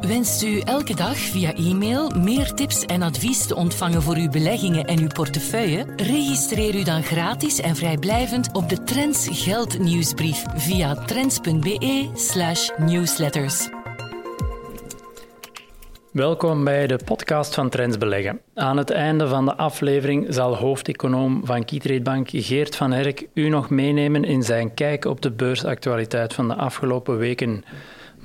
Wenst u elke dag via e-mail meer tips en advies te ontvangen voor uw beleggingen en uw portefeuille? Registreer u dan gratis en vrijblijvend op de Trends Geld nieuwsbrief via trends.be/slash newsletters. Welkom bij de podcast van Trends Beleggen. Aan het einde van de aflevering zal hoofdeconoom van Keytrade Bank Geert van Herk u nog meenemen in zijn kijk op de beursactualiteit van de afgelopen weken.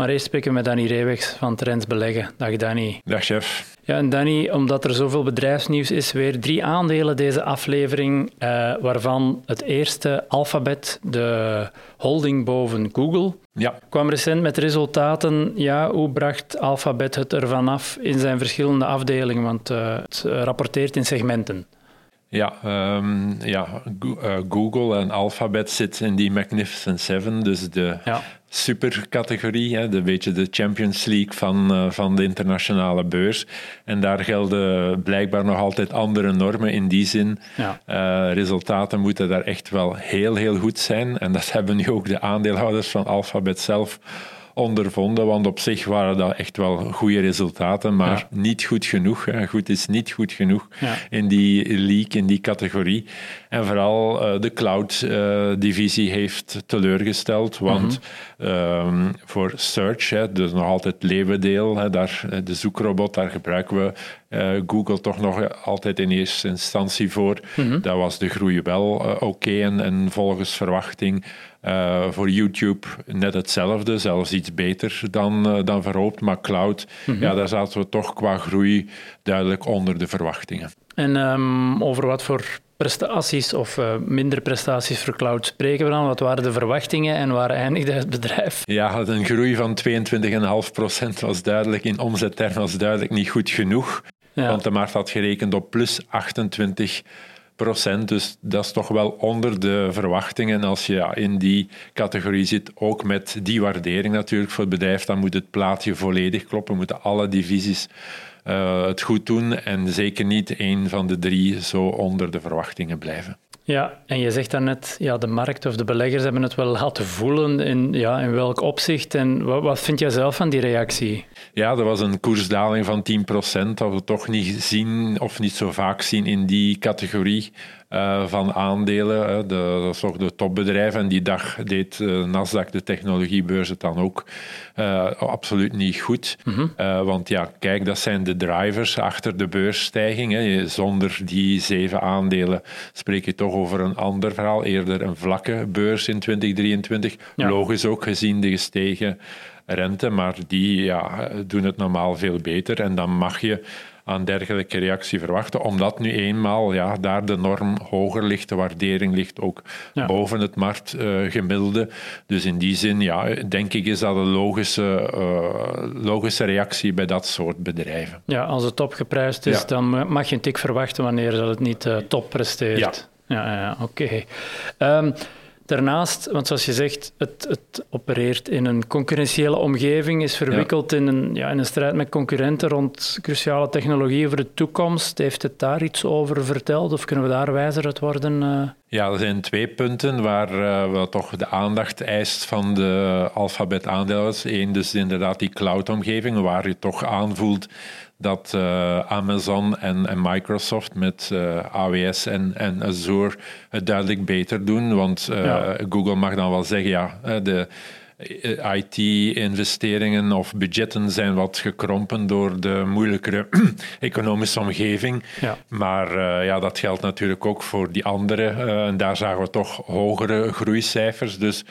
Maar eerst spreken we met Danny Reewegs van Trends Beleggen. Dag Danny. Dag chef. Ja, en Danny, omdat er zoveel bedrijfsnieuws is, weer drie aandelen deze aflevering, eh, waarvan het eerste Alphabet, de holding boven Google, ja. kwam recent met resultaten. Ja, hoe bracht Alphabet het ervan af in zijn verschillende afdelingen? Want uh, het rapporteert in segmenten. Ja, um, ja uh, Google en Alphabet zitten in die Magnificent Seven, dus de ja. Supercategorie, hè, de beetje de Champions League van, uh, van de internationale beurs. En daar gelden blijkbaar nog altijd andere normen in die zin. Ja. Uh, resultaten moeten daar echt wel heel, heel goed zijn. En dat hebben nu ook de aandeelhouders van Alphabet zelf ondervonden, want op zich waren dat echt wel goede resultaten, maar niet goed genoeg. Goed is niet goed genoeg in die leak, in die categorie. En vooral uh, de cloud-divisie uh, heeft teleurgesteld, want mm -hmm. voor search, hè, dus nog altijd het leeuwendeel, hè, daar, de zoekrobot, daar gebruiken we uh, Google toch nog altijd in eerste instantie voor. Mm -hmm. Daar was de groei wel oké okay en, en volgens verwachting uh, voor YouTube net hetzelfde, zelfs iets beter dan, uh, dan verhoopt. Maar cloud, mm -hmm. ja, daar zaten we toch qua groei duidelijk onder de verwachtingen. En um, over wat voor prestaties of uh, minder prestaties voor cloud spreken we dan? Wat waren de verwachtingen en waar eindigde het bedrijf? Ja, een groei van 22,5% was duidelijk in omzettermen was duidelijk niet goed genoeg. Ja. Want de markt had gerekend op plus 28 procent. Dus dat is toch wel onder de verwachtingen. Als je in die categorie zit, ook met die waardering natuurlijk voor het bedrijf, dan moet het plaatje volledig kloppen, moeten alle divisies uh, het goed doen en zeker niet een van de drie zo onder de verwachtingen blijven. Ja, en je zegt daarnet, ja, de markt of de beleggers hebben het wel laten voelen. In, ja, in welk opzicht? En wat, wat vind jij zelf van die reactie? Ja, er was een koersdaling van 10%, dat we toch niet zien of niet zo vaak zien in die categorie. Uh, van aandelen. De, dat is toch de topbedrijven. En die dag deed uh, Nasdaq, de technologiebeurs, het dan ook absoluut niet goed. Mm -hmm. want ja, kijk, dat zijn de drivers achter de beursstijging. Hè. Zonder die zeven aandelen spreek je toch over een ander verhaal. Eerder een vlakke beurs in 2023. Ja. Logisch ook gezien de gestegen rente, maar die ja, doen het normaal veel beter. En dan mag je aan dergelijke reactie verwachten, omdat nu eenmaal ja, daar de norm hoger ligt, de waardering ligt ook ja. boven het marktgemiddelde. Uh, dus in die zin, ja, denk ik, is dat een logische, uh, logische reactie bij dat soort bedrijven. Ja, als het topgeprijsd is, ja. dan mag je een tik verwachten wanneer dat het niet uh, top presteert. Ja, ja, ja oké. Okay. Um, Daarnaast, want zoals je zegt, het, het, opereert in een concurrentiële omgeving, is verwikkeld ja. in, een, ja, in een strijd met concurrenten rond cruciale technologieën voor de toekomst. Heeft het daar iets over verteld of kunnen we daar wijzer uit worden? Uh... Ja, er zijn twee punten waar uh, we toch de aandacht eist van de alfabet-aandeelhouders. Eén, dus inderdaad die cloud-omgeving, waar je toch aanvoelt dat uh, Amazon en, en, Microsoft met uh, AWS en, en, Azure het duidelijk beter doen. Want uh, ja. Google mag dan wel zeggen, ja, de IT-investeringen of budgetten zijn wat gekrompen door de moeilijkere economische omgeving. Ja. Maar ja, dat geldt natuurlijk ook voor die andere. en daar zagen we toch hogere groeicijfers. Dus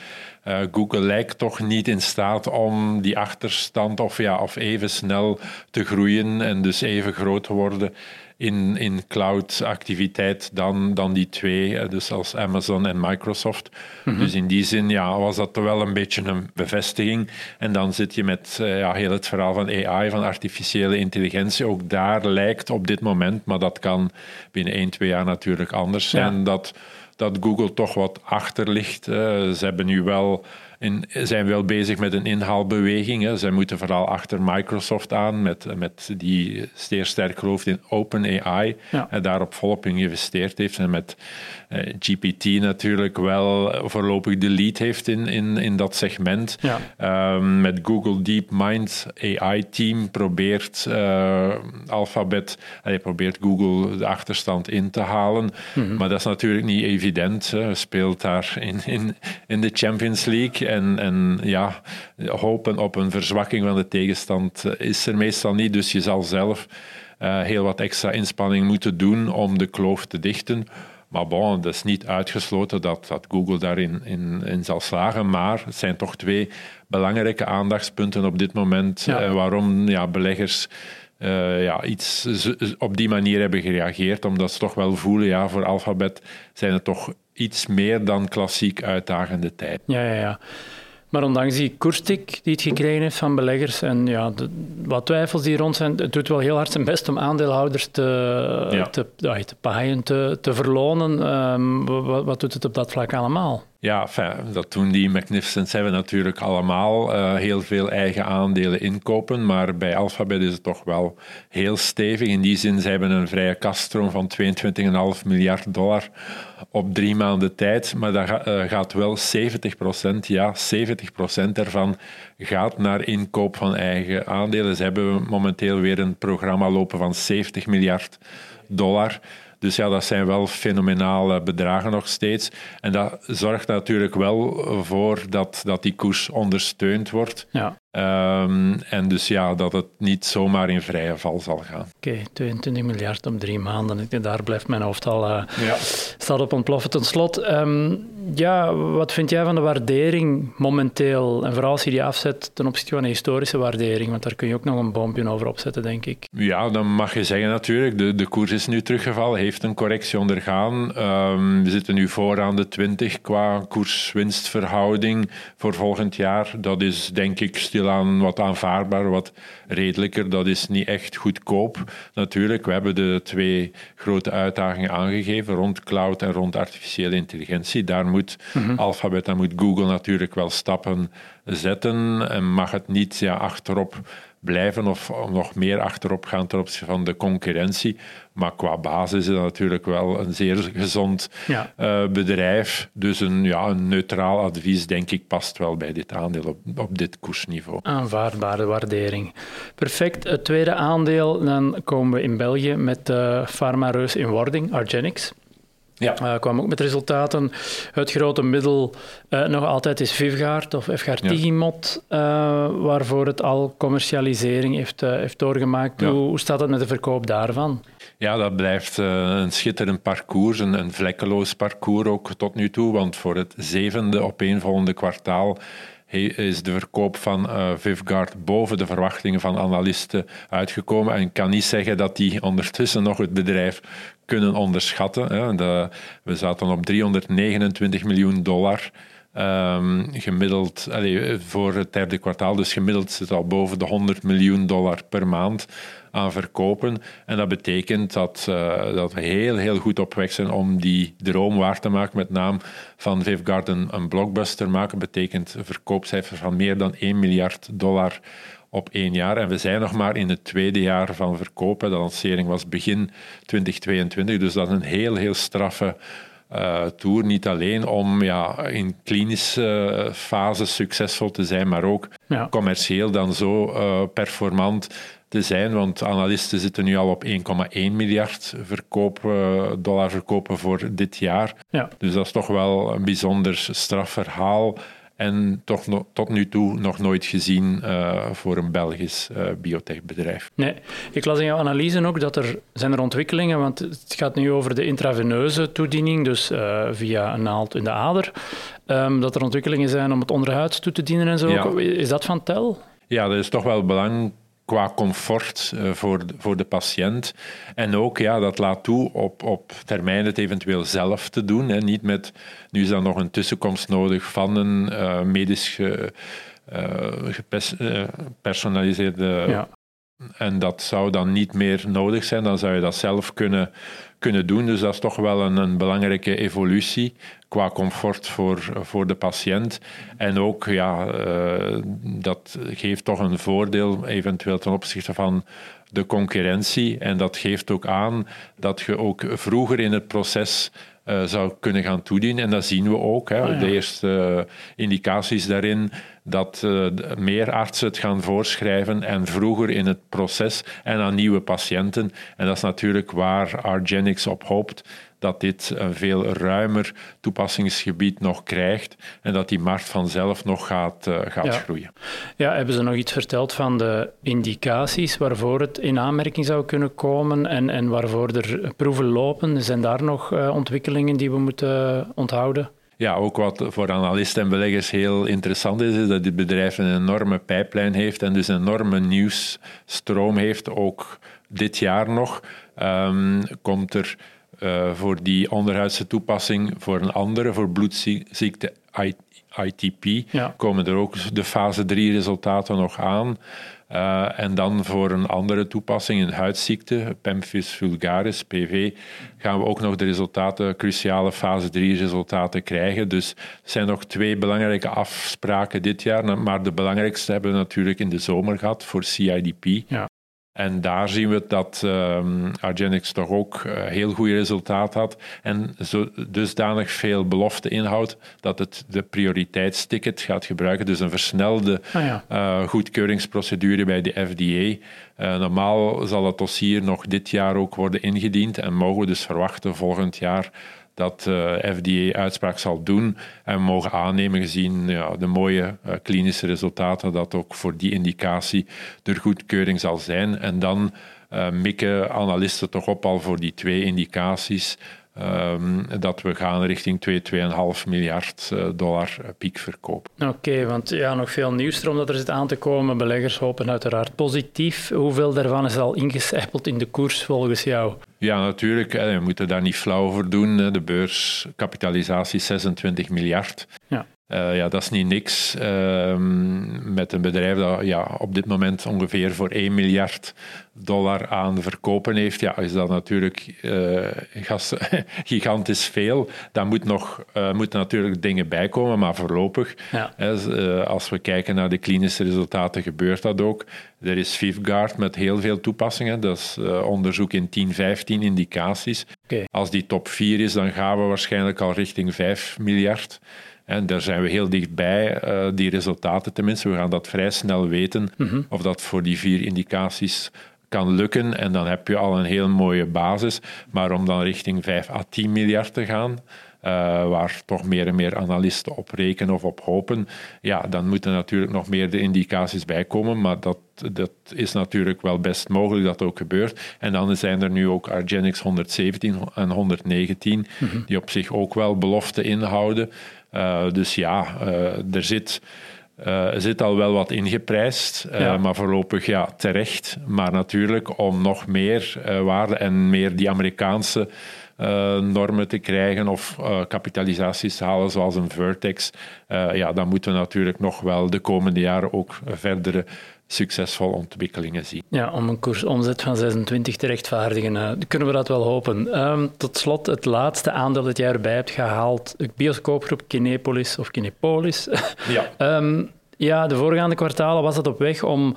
uh, Google lijkt toch niet in staat om die achterstand of, ja, of even snel te groeien en dus even groot te worden in, in cloud-activiteit dan, dan die twee, dus als Amazon en Microsoft. Mm -hmm. Dus in die zin ja, was dat toch wel een beetje een bevestiging. En dan zit je met uh, ja, heel het verhaal van AI, van artificiële intelligentie. Ook daar lijkt op dit moment, maar dat kan binnen 1, 2 jaar natuurlijk anders zijn, ja. dat dat Google toch wat achter ligt. ze hebben nu wel in, zijn wel bezig met een inhaalbeweging. Hè. Zij moeten vooral achter Microsoft aan, met, met die zeer sterk gelooft in OpenAI en daarop volop geïnvesteerd heeft. En met eh, GPT natuurlijk wel voorlopig de lead heeft in, in, in dat segment. Ja. Um, met Google DeepMind AI-team probeert uh, Alphabet, hij probeert Google de achterstand in te halen. Mhm. Maar dat is natuurlijk niet evident. Hè. Speelt daar in, in, in de Champions League en, en ja, hopen op een verzwakking van de tegenstand is er meestal niet. Dus je zal zelf uh, heel wat extra inspanning moeten doen om de kloof te dichten. Maar bon, dat is niet uitgesloten dat, dat Google daarin in, in zal slagen. Maar het zijn toch twee belangrijke aandachtspunten op dit moment. Ja. Uh, waarom ja, beleggers uh, ja, iets op die manier hebben gereageerd. Omdat ze toch wel voelen, ja, voor Alphabet zijn het toch iets meer dan klassiek uitdagende tijd. Ja, ja, ja. Maar ondanks die koerstik die het gekregen heeft van beleggers en ja, de, wat twijfels die rond zijn, het doet wel heel hard zijn best om aandeelhouders te, te, te paaien, te, te verlonen. Um, wat, wat, doet het op dat vlak allemaal? Ja, dat doen die Magnificent Seven natuurlijk allemaal. Uh, heel veel eigen aandelen inkopen, maar bij Alphabet is het toch wel heel stevig. In die zin, ze hebben een vrije kaststroom van 22,5 miljard dollar op drie maanden tijd, maar dat uh, gaat wel 70 procent, ja, 70 procent ervan gaat naar inkoop van eigen aandelen. Ze hebben momenteel weer een programma lopen van 70 miljard dollar. Dus ja, dat zijn wel fenomenale bedragen nog steeds. En dat zorgt natuurlijk wel voor dat, dat die koers ondersteund wordt. Ja. Um, en dus ja, dat het niet zomaar in vrije val zal gaan. Oké, 22 miljard om drie maanden. Daar blijft mijn hoofd al uh, ja. staat op ontploffen. Ten slot, um, ja, wat vind jij van de waardering momenteel? En vooral als je die afzet ten opzichte van een historische waardering, want daar kun je ook nog een boompje over opzetten, denk ik. Ja, dan mag je zeggen natuurlijk, de, de koers is nu teruggevallen, heeft een correctie ondergaan. Um, we zitten nu vooraan de 20 qua koers-winstverhouding voor volgend jaar. Dat is denk ik stil wat aanvaardbaar, wat redelijker. Dat is niet echt goedkoop natuurlijk. We hebben de twee grote uitdagingen aangegeven rond cloud en rond artificiële intelligentie. Daar moet mm Alphabet en moet Google natuurlijk wel stappen zetten en mag het niet ja, achterop blijven of nog meer achterop gaan ten opzichte van de concurrentie. Maar qua basis is het natuurlijk wel een zeer gezond ja. uh, bedrijf. Dus een, ja, een neutraal advies, denk ik, past wel bij dit aandeel op, op dit koersniveau. Aanvaardbare waardering. Perfect. Het tweede aandeel, dan komen we in België met de farmareus in wording, Argenix. Ja. Uh, kwam ook met resultaten. Het grote middel uh, nog altijd is Vivgaard of Fgaard-Tigimot, uh, waarvoor het al commercialisering heeft, heeft doorgemaakt. Hoe, hoe, staat het met de verkoop daarvan? Ja, dat blijft een schitterend parcours, een, een, vlekkeloos parcours ook tot nu toe, want voor het zevende opeenvolgende kwartaal is de verkoop van uh, Vivguard boven de verwachtingen van analisten uitgekomen. En ik kan niet zeggen dat die ondertussen nog het bedrijf kunnen onderschatten. Hè. We zaten op 329 miljoen dollar. Um, gemiddeld voor het derde kwartaal, dus gemiddeld zit al boven de 100 miljoen dollar per maand aan verkopen. En dat betekent dat, uh, dat we heel, heel goed op weg zijn om die droom waar te maken. Met naam van Vivguard een, een blockbuster maken. betekent een verkoopcijfer van meer dan 1 miljard dollar op één jaar. En we zijn nog maar in het tweede jaar van verkopen. De lancering was begin 2022, dus dat is een heel, heel straffe uh, tour. Niet alleen om ja, in klinische uh, fase succesvol te zijn, maar ook commercieel dan zo uh, performant te zijn. Want analisten zitten nu al op 1,1 miljard verkoop, dollar verkopen voor dit jaar. Ja. Dus dat is toch wel een bijzonder strafverhaal. En toch tot nu toe nog nooit gezien uh, voor een Belgisch uh, biotechbedrijf. Nee, ik las in jouw analyse ook dat er zijn er ontwikkelingen, want het gaat nu over de intraveneuze toediening, dus uh, via een naald in de ader, um, dat er ontwikkelingen zijn om het onderhuids toe te dienen en zo. Ja. Is dat van tel? Ja, dat is toch wel belangrijk qua comfort uh, voor, de, voor de patiënt. En ook, ja, dat laat toe op, op termijn het eventueel zelf te doen. Hè. Niet met, nu is dan nog een tussenkomst nodig van een uh, medisch ge, uh, gepersonaliseerde ja en dat zou dan niet meer nodig zijn, dan zou je dat zelf kunnen, kunnen doen. Dus dat is toch wel een, een belangrijke evolutie qua comfort voor, voor de patiënt. En ook, ja, uh, dat geeft toch een voordeel eventueel ten opzichte van de concurrentie. En dat geeft ook aan dat je ook vroeger in het proces uh, zou kunnen gaan toedienen. En dat zien we ook. Hè. Ah, de eerste uh, indicaties daarin dat uh, meer artsen het gaan voorschrijven en vroeger in het proces en aan nieuwe patiënten. En dat is natuurlijk waar Argenix op hoopt dat dit een veel ruimer toepassingsgebied nog krijgt en dat die markt vanzelf nog gaat, uh, gaat groeien. Ja, hebben ze nog iets verteld van de indicaties waarvoor het in aanmerking zou kunnen komen en, en waarvoor er proeven lopen? Zijn daar nog uh, ontwikkelingen die we moeten onthouden? Ja, ook wat voor analisten en beleggers heel interessant is, is dat dit bedrijf een enorme pijplijn heeft en dus een enorme nieuwsstroom heeft, ook dit jaar nog. Um, komt er uh, voor die onderhuidse toepassing voor een andere, voor bloedziekte ITP, ja. komen er ook de fase 3 resultaten nog aan. Uh, en dan voor een andere toepassing, een huidziekte, Pemphis vulgaris, PV, gaan we ook nog de resultaten, cruciale fase 3 resultaten krijgen. Dus er zijn nog twee belangrijke afspraken dit jaar, maar de belangrijkste hebben we natuurlijk in de zomer gehad voor CIDP. Ja. En daar zien we dat um, Argenix toch ook uh, heel goede resultaat had en zo, dusdanig veel belofte inhoudt dat het de prioriteitsticket gaat gebruiken. Dus een versnelde ah, ja. uh, goedkeuringsprocedure bij de FDA. Uh, eh, normaal zal het dossier nog dit jaar ook worden ingediend en mogen we dus verwachten volgend jaar dat uh, FDA uitspraak zal doen en mogen aannemen gezien ja, de mooie uh, klinische resultaten dat ook voor die indicatie er goedkeuring zal zijn. En dan uh, mikken analisten toch op al voor die twee indicaties Um, dat we gaan richting 2, 2,5 miljard dollar piekverkoop. Oké, want ja, nog veel nieuws erom dat er zit aan te komen. Beleggers hopen uiteraard positief. Hoeveel daarvan is al ingecijpeld in de koers volgens jou? Ja, natuurlijk. We moeten daar niet flauw over doen. De beurskapitalisatie 26 miljard. Ja. Uh, ja, dat is niet niks. Uh, met een bedrijf dat ja, op dit moment ongeveer voor 1 miljard dollar aan verkopen heeft, ja, is dat natuurlijk uh, gigantisch veel. Daar moet nog, uh, moeten natuurlijk dingen bij komen, maar voorlopig, ja. hè, als we kijken naar de klinische resultaten, gebeurt dat ook. Er is Vivguard met heel veel toepassingen. Dat is onderzoek in 10, 15 indicaties. Okay. Als die top 4 is, dan gaan we waarschijnlijk al richting 5 miljard. En daar zijn we heel dichtbij, uh, die resultaten tenminste. We gaan dat vrij snel weten mhm. of dat voor die vier indicaties kan lukken. En dan heb je al een heel mooie basis. Maar om dan richting 5 à 10 miljard te gaan, uh, waar toch meer en meer analisten op rekenen of op hopen, ja, dan moeten natuurlijk nog meer de indicaties bijkomen. Maar dat, dat is natuurlijk wel best mogelijk dat ook gebeurt. En dan zijn er nu ook Argenix 117 en 119, mhm. die op zich ook wel belofte inhouden. Uh, dus ja, uh, er zit. Uh, zit al wel wat ingeprijsd, ja. maar voorlopig ja, terecht. Maar natuurlijk om nog meer waarde en meer die Amerikaanse normen te krijgen of kapitalisaties te halen zoals een Vertex, ja, dan moeten we natuurlijk nog wel de komende jaren ook verdere succesvolle ontwikkelingen zien. Ja, om een koersomzet van 26 te rechtvaardigen, uh, kunnen we dat wel hopen. Um, tot slot, het laatste aandeel dat jij erbij hebt gehaald, de bioscoopgroep Kinepolis of Kinepolis. Ja. um, ja, de voorgaande kwartalen was het op weg om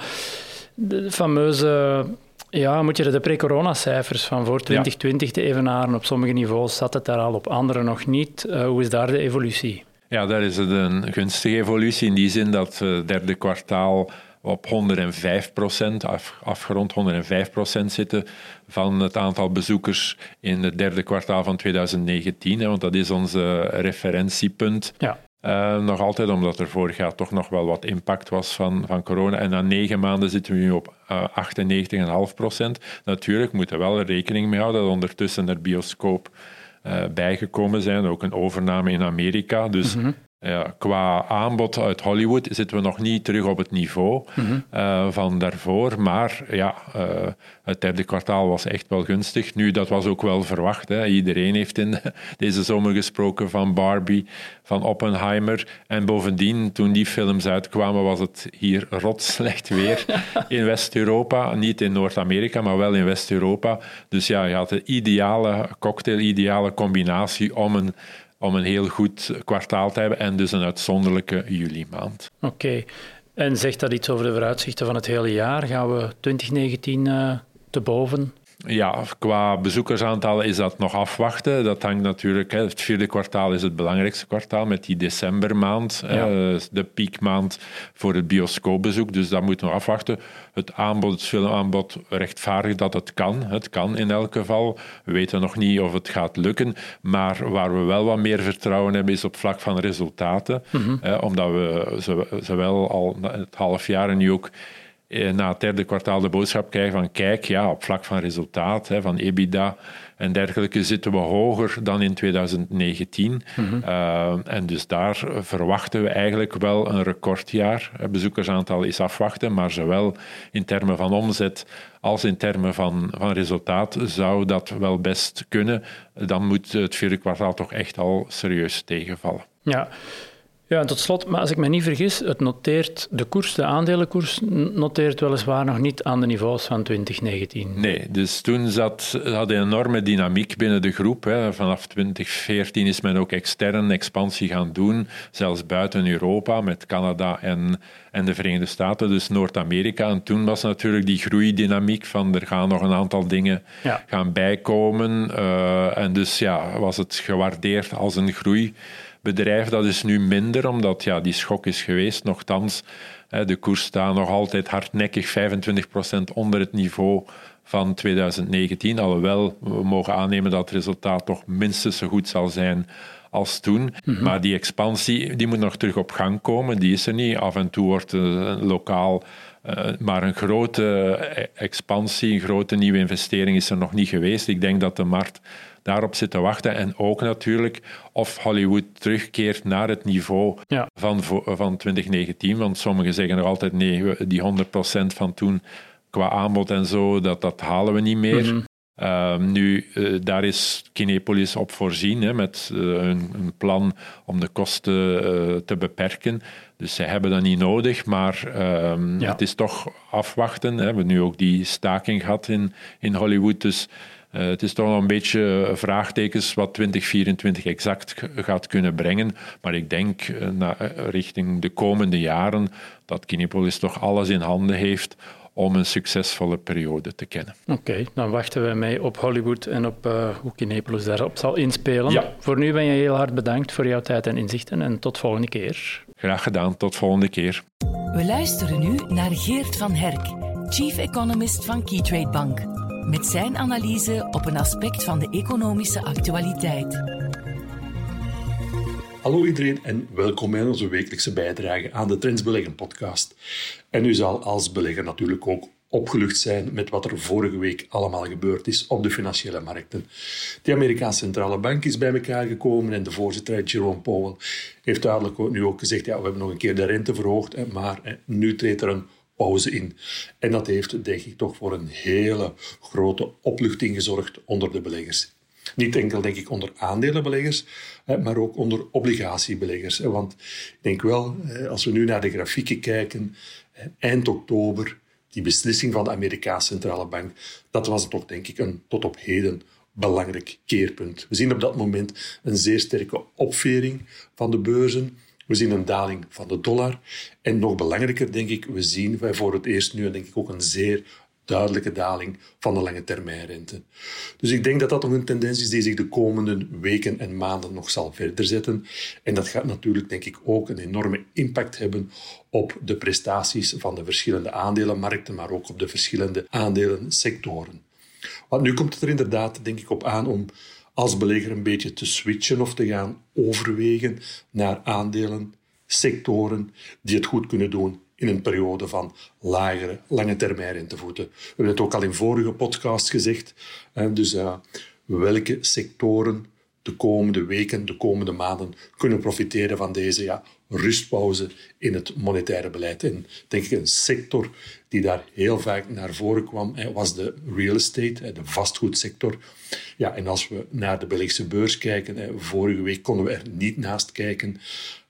de fameuze ja, moet je de pre-corona-cijfers van voor 2020 te evenaren. Op sommige niveaus zat het daar al, op andere nog niet. Uh, hoe is daar de evolutie? Ja, daar is het een gunstige evolutie in die zin dat het uh, derde kwartaal op 105 procent, af, afgerond 105 procent zitten van het aantal bezoekers in het derde kwartaal van 2019. Hè, want dat is ons referentiepunt. Ja. Uh, nog altijd, omdat er vorig jaar toch nog wel wat impact was van, van corona. En na negen maanden zitten we nu op uh, 98,5 procent. Natuurlijk moeten we wel rekening mee houden dat ondertussen er bioscoop uh, bijgekomen zijn. Ook een overname in Amerika. Dus mm ja, qua aanbod uit Hollywood zitten we nog niet terug op het niveau mhm. eh, van daarvoor. Maar ja, uh, het derde kwartaal was echt wel gunstig. Nu, dat was ook wel verwacht. Hè. Iedereen heeft in deze zomer gesproken van Barbie, van Oppenheimer. En bovendien, toen die films uitkwamen, was het hier rot slecht weer in West-Europa. Niet in Noord-Amerika, maar wel in West-Europa. Dus ja, je had de ideale cocktail, ideale combinatie om een om een heel goed kwartaal te hebben en dus een uitzonderlijke juli maand. Oké. En zegt dat iets over de vooruitzichten van het hele jaar? Gaan we 2019 uh, eh, te boven? Ja, qua bezoekersaantallen is dat nog afwachten. Dat hangt natuurlijk, hè, het vierde kwartaal is het belangrijkste kwartaal met die decembermaand, de piekmaand voor het bioscoopbezoek. Dus dat moeten we afwachten. Het aanbod, het filmaanbod rechtvaardigt dat het kan. Het kan in elk geval. We weten nog niet of het gaat lukken. Maar waar we wel wat meer vertrouwen hebben, is op vlak van resultaten. Mhm. omdat we zowel al het half jaar en nu ook na het derde kwartaal de boodschap krijgen van kijk, ja, op vlak van resultaat, hè, van EBITDA en dergelijke, zitten we hoger dan in 2019. Mhm. Eh, en dus daar verwachten we eigenlijk wel een recordjaar. Het bezoekersaantal is afwachten, maar zowel in termen van omzet als in termen van, van resultaat zou dat wel best kunnen. Dan moet het vierde kwartaal toch echt al serieus tegenvallen. Ja. Ja, en tot slot, maar als ik me niet vergis, het noteert, de koers, de aandelenkoers, noteert weliswaar nog niet aan de niveaus van 2019. Nee, dus toen zat, had een enorme dynamiek binnen de groep. Hè. Vanaf 2014 is men ook extern expansie gaan doen, zelfs buiten Europa, met Canada en, en de Verenigde Staten, dus Noord-Amerika. En toen was natuurlijk die groeidynamiek van er gaan nog een aantal dingen gaan bijkomen. Uh, en dus ja, was het gewaardeerd als een groei bedrijf. Dat is nu minder, omdat ja, die schok is geweest. Nochtans, de koers staat nog altijd hardnekkig 25% onder het niveau van 2019. Alhoewel, we mogen aannemen dat het resultaat toch minstens zo goed zal zijn als toen. Mhm. Maar die expansie die moet nog terug op gang komen. Die is er niet. Af en toe wordt uh, lokaal... Uh, maar een grote expansie, een grote nieuwe investering is er nog niet geweest. Ik denk dat de markt daarop zitten wachten. En ook natuurlijk of Hollywood terugkeert naar het niveau van, van 2019. Want sommigen zeggen nog altijd nee, die 100% van toen qua aanbod en zo, dat, dat halen we niet meer. Ehm, nu, uh, daar is Kinepolis op voorzien hè, met uh, een, een, plan om de kosten uh, te beperken. Dus zij hebben dat niet nodig, maar ehm, ja. het is toch afwachten. Hè. We hebben nu ook die staking gehad in, in Hollywood, dus uh, het is toch nog een beetje vraagtekens wat 2024 exact gaat kunnen brengen. Maar ik denk uh, na, richting de komende jaren dat Kinepolis toch alles in handen heeft om een succesvolle periode te kennen. Oké, dan wachten we mee op Hollywood en op uh, hoe Kinepolis daarop zal inspelen. Ja. Voor nu ben je heel hard bedankt voor jouw tijd en inzichten en tot volgende keer. Graag gedaan, tot volgende keer. We luisteren nu naar Geert van Herk, Chief Economist van Keytrade Bank, met zijn analyse op een aspect van de economische actualiteit. Hallo iedereen en welkom bij onze wekelijkse bijdrage aan de Trends Beleggen podcast. En u zal als belegger natuurlijk ook opgelucht zijn met wat er vorige week allemaal gebeurd is op de financiële markten. De Amerikaanse Centrale Bank is bij elkaar gekomen en de voorzitter Jerome Powell heeft duidelijk nu ook gezegd, ja, we hebben nog een keer de rente verhoogd, maar nu treedt er een pauze in. En dat heeft, denk ik, toch voor een hele grote opluchting gezorgd onder de beleggers. Niet enkel, denk ik, onder aandelenbeleggers, maar ook onder obligatiebeleggers. Want ik denk wel, als we nu naar de grafieken kijken, eind oktober, die beslissing van de Amerikaanse Centrale Bank, dat was toch, denk ik, een tot op heden belangrijk keerpunt. We zien op dat moment een zeer sterke opvering van de beurzen. We zien een daling van de dollar. En nog belangrijker, denk ik, we zien wij voor het eerst nu denk ik ook een zeer duidelijke daling van de lange termijnrente. Dus ik denk dat dat nog een tendens is die zich de komende weken en maanden nog zal verder zetten. En dat gaat natuurlijk, denk ik, ook een enorme impact hebben op de prestaties van de verschillende aandelenmarkten, maar ook op de verschillende aandelensectoren. Want nu komt het er inderdaad, denk ik, op aan om als belegger een beetje te switchen of te gaan overwegen naar aandelen, sectoren die het goed kunnen doen in een periode van lagere, lange termijn rentevoeten. We hebben het ook al in vorige podcasts gezegd. Dus uh, welke sectoren de komende weken, de komende maanden kunnen profiteren van deze ja, rustpauze in het monetaire beleid. En denk ik een sector die daar heel vaak naar voren kwam, was de real estate, de vastgoedsector. Ja, en als we naar de Belgische beurs kijken, vorige week konden we er niet naast kijken.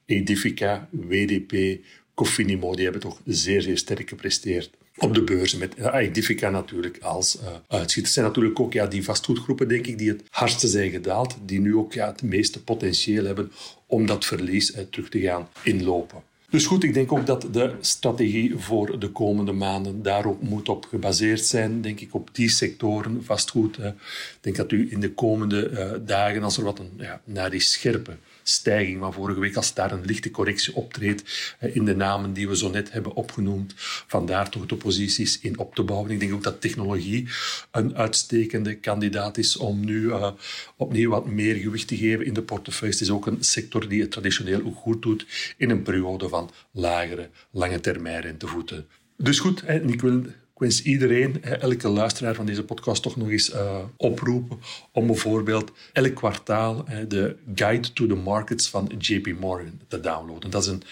Edifica, WDP, Cofinimo, die hebben toch zeer, zeer sterk gepresteerd op de beurzen. Met Edifica natuurlijk als uh, uitschieter. Zijn natuurlijk ook ja, die vastgoedgroepen, denk ik, die het hardste zijn gedaald. Die nu ook ja, het meeste potentieel hebben om dat verlies uh, terug te gaan inlopen. Dus goed, ik denk ook dat de strategie voor de komende maanden daarop moet op gebaseerd zijn. Denk ik op die sectoren vastgoed. Ik denk dat u in de komende dagen, als er wat een, ja, naar die scherpe stijging van vorige week, als daar een lichte correctie optreedt in de namen die we zo net hebben opgenoemd, vandaar toch de posities in op te bouwen. Ik denk ook dat technologie een uitstekende kandidaat is om nu uh, opnieuw wat meer gewicht te geven in de portefeuille. Het is ook een sector die het traditioneel ook goed doet in een periode van lagere, lange termijn rentevoeten. Dus goed, en ik wil wens iedereen, elke luisteraar van deze podcast, toch nog eens uh, oproepen om bijvoorbeeld elk kwartaal de Guide to the Markets van JP Morgan te downloaden. Dat is een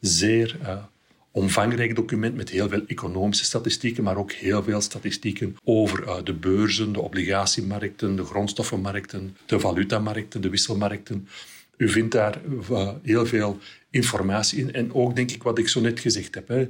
zeer uh, omvangrijk document met heel veel economische statistieken, maar ook heel veel statistieken over uh, de beurzen, de obligatiemarkten, de grondstoffenmarkten, de valutamarkten, de wisselmarkten. U vindt daar heel veel informatie in. En ook, denk ik, wat ik zo net gezegd heb. Hè.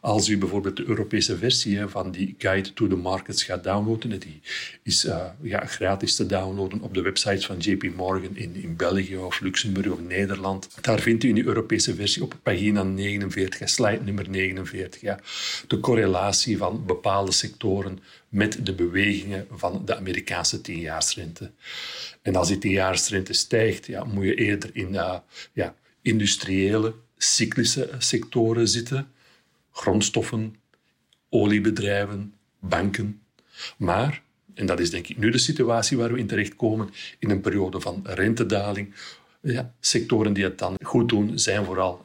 Als u bijvoorbeeld de Europese versie hè, van die Guide to the Markets gaat downloaden, die is uh, ja, gratis te downloaden op de websites van JP Morgan in, in België of Luxemburg of Nederland. Daar vindt u in die Europese versie op pagina 49, slide nummer 49, ja, de correlatie van bepaalde sectoren met de bewegingen van de Amerikaanse tienjaarsrente. En als die tienjaarsrente stijgt, ja, moet je eerder in uh, ja, industriële, cyclische sectoren zitten. Grondstoffen, oliebedrijven, banken. Maar, en dat is denk ik nu de situatie waar we in terechtkomen, in een periode van rentedaling, ja, sectoren die het dan goed doen, zijn vooral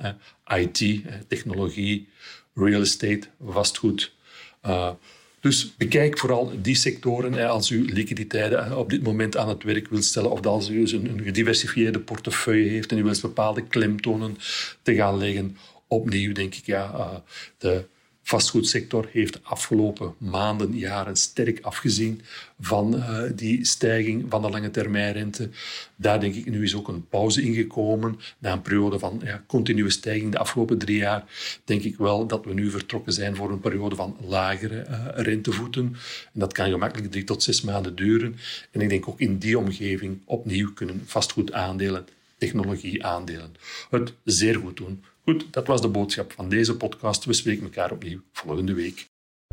IT, technologie, real estate, vastgoed. Uh, dus bekijk vooral die sectoren als u liquiditeiten op dit moment aan het werk wilt stellen of als u een, gediversifieerde portefeuille heeft en u wilt bepaalde klemtonen te gaan leggen. Opnieuw denk ik, ja, uh, de vastgoedsector heeft de afgelopen maanden, jaren sterk afgezien van uh, die stijging van de lange termijnrente. Daar denk ik nu is ook een pauze ingekomen. Na een periode van ja, continue stijging de afgelopen drie jaar, denk ik wel dat we nu vertrokken zijn voor een periode van lagere uh, rentevoeten. En dat kan gemakkelijk drie tot zes maanden duren. En ik denk ook in die omgeving opnieuw kunnen vastgoedaandelen technologieaandelen het zeer goed doen. Goed, dat was de boodschap van deze podcast. We spreken elkaar opnieuw volgende week.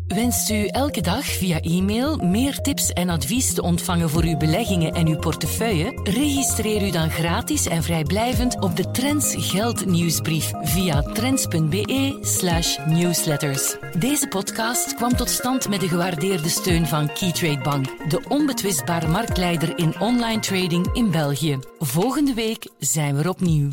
Wenst u elke dag via e-mail meer tips en advies te ontvangen voor uw beleggingen en uw portefeuille? Registreer u dan gratis en vrijblijvend op de Trends Geld nieuwsbrief via trends.be/slash newsletters. Deze podcast kwam tot stand met de gewaardeerde steun van Keytrade Bank, de onbetwistbare marktleider in online trading in België. Volgende week zijn we opnieuw.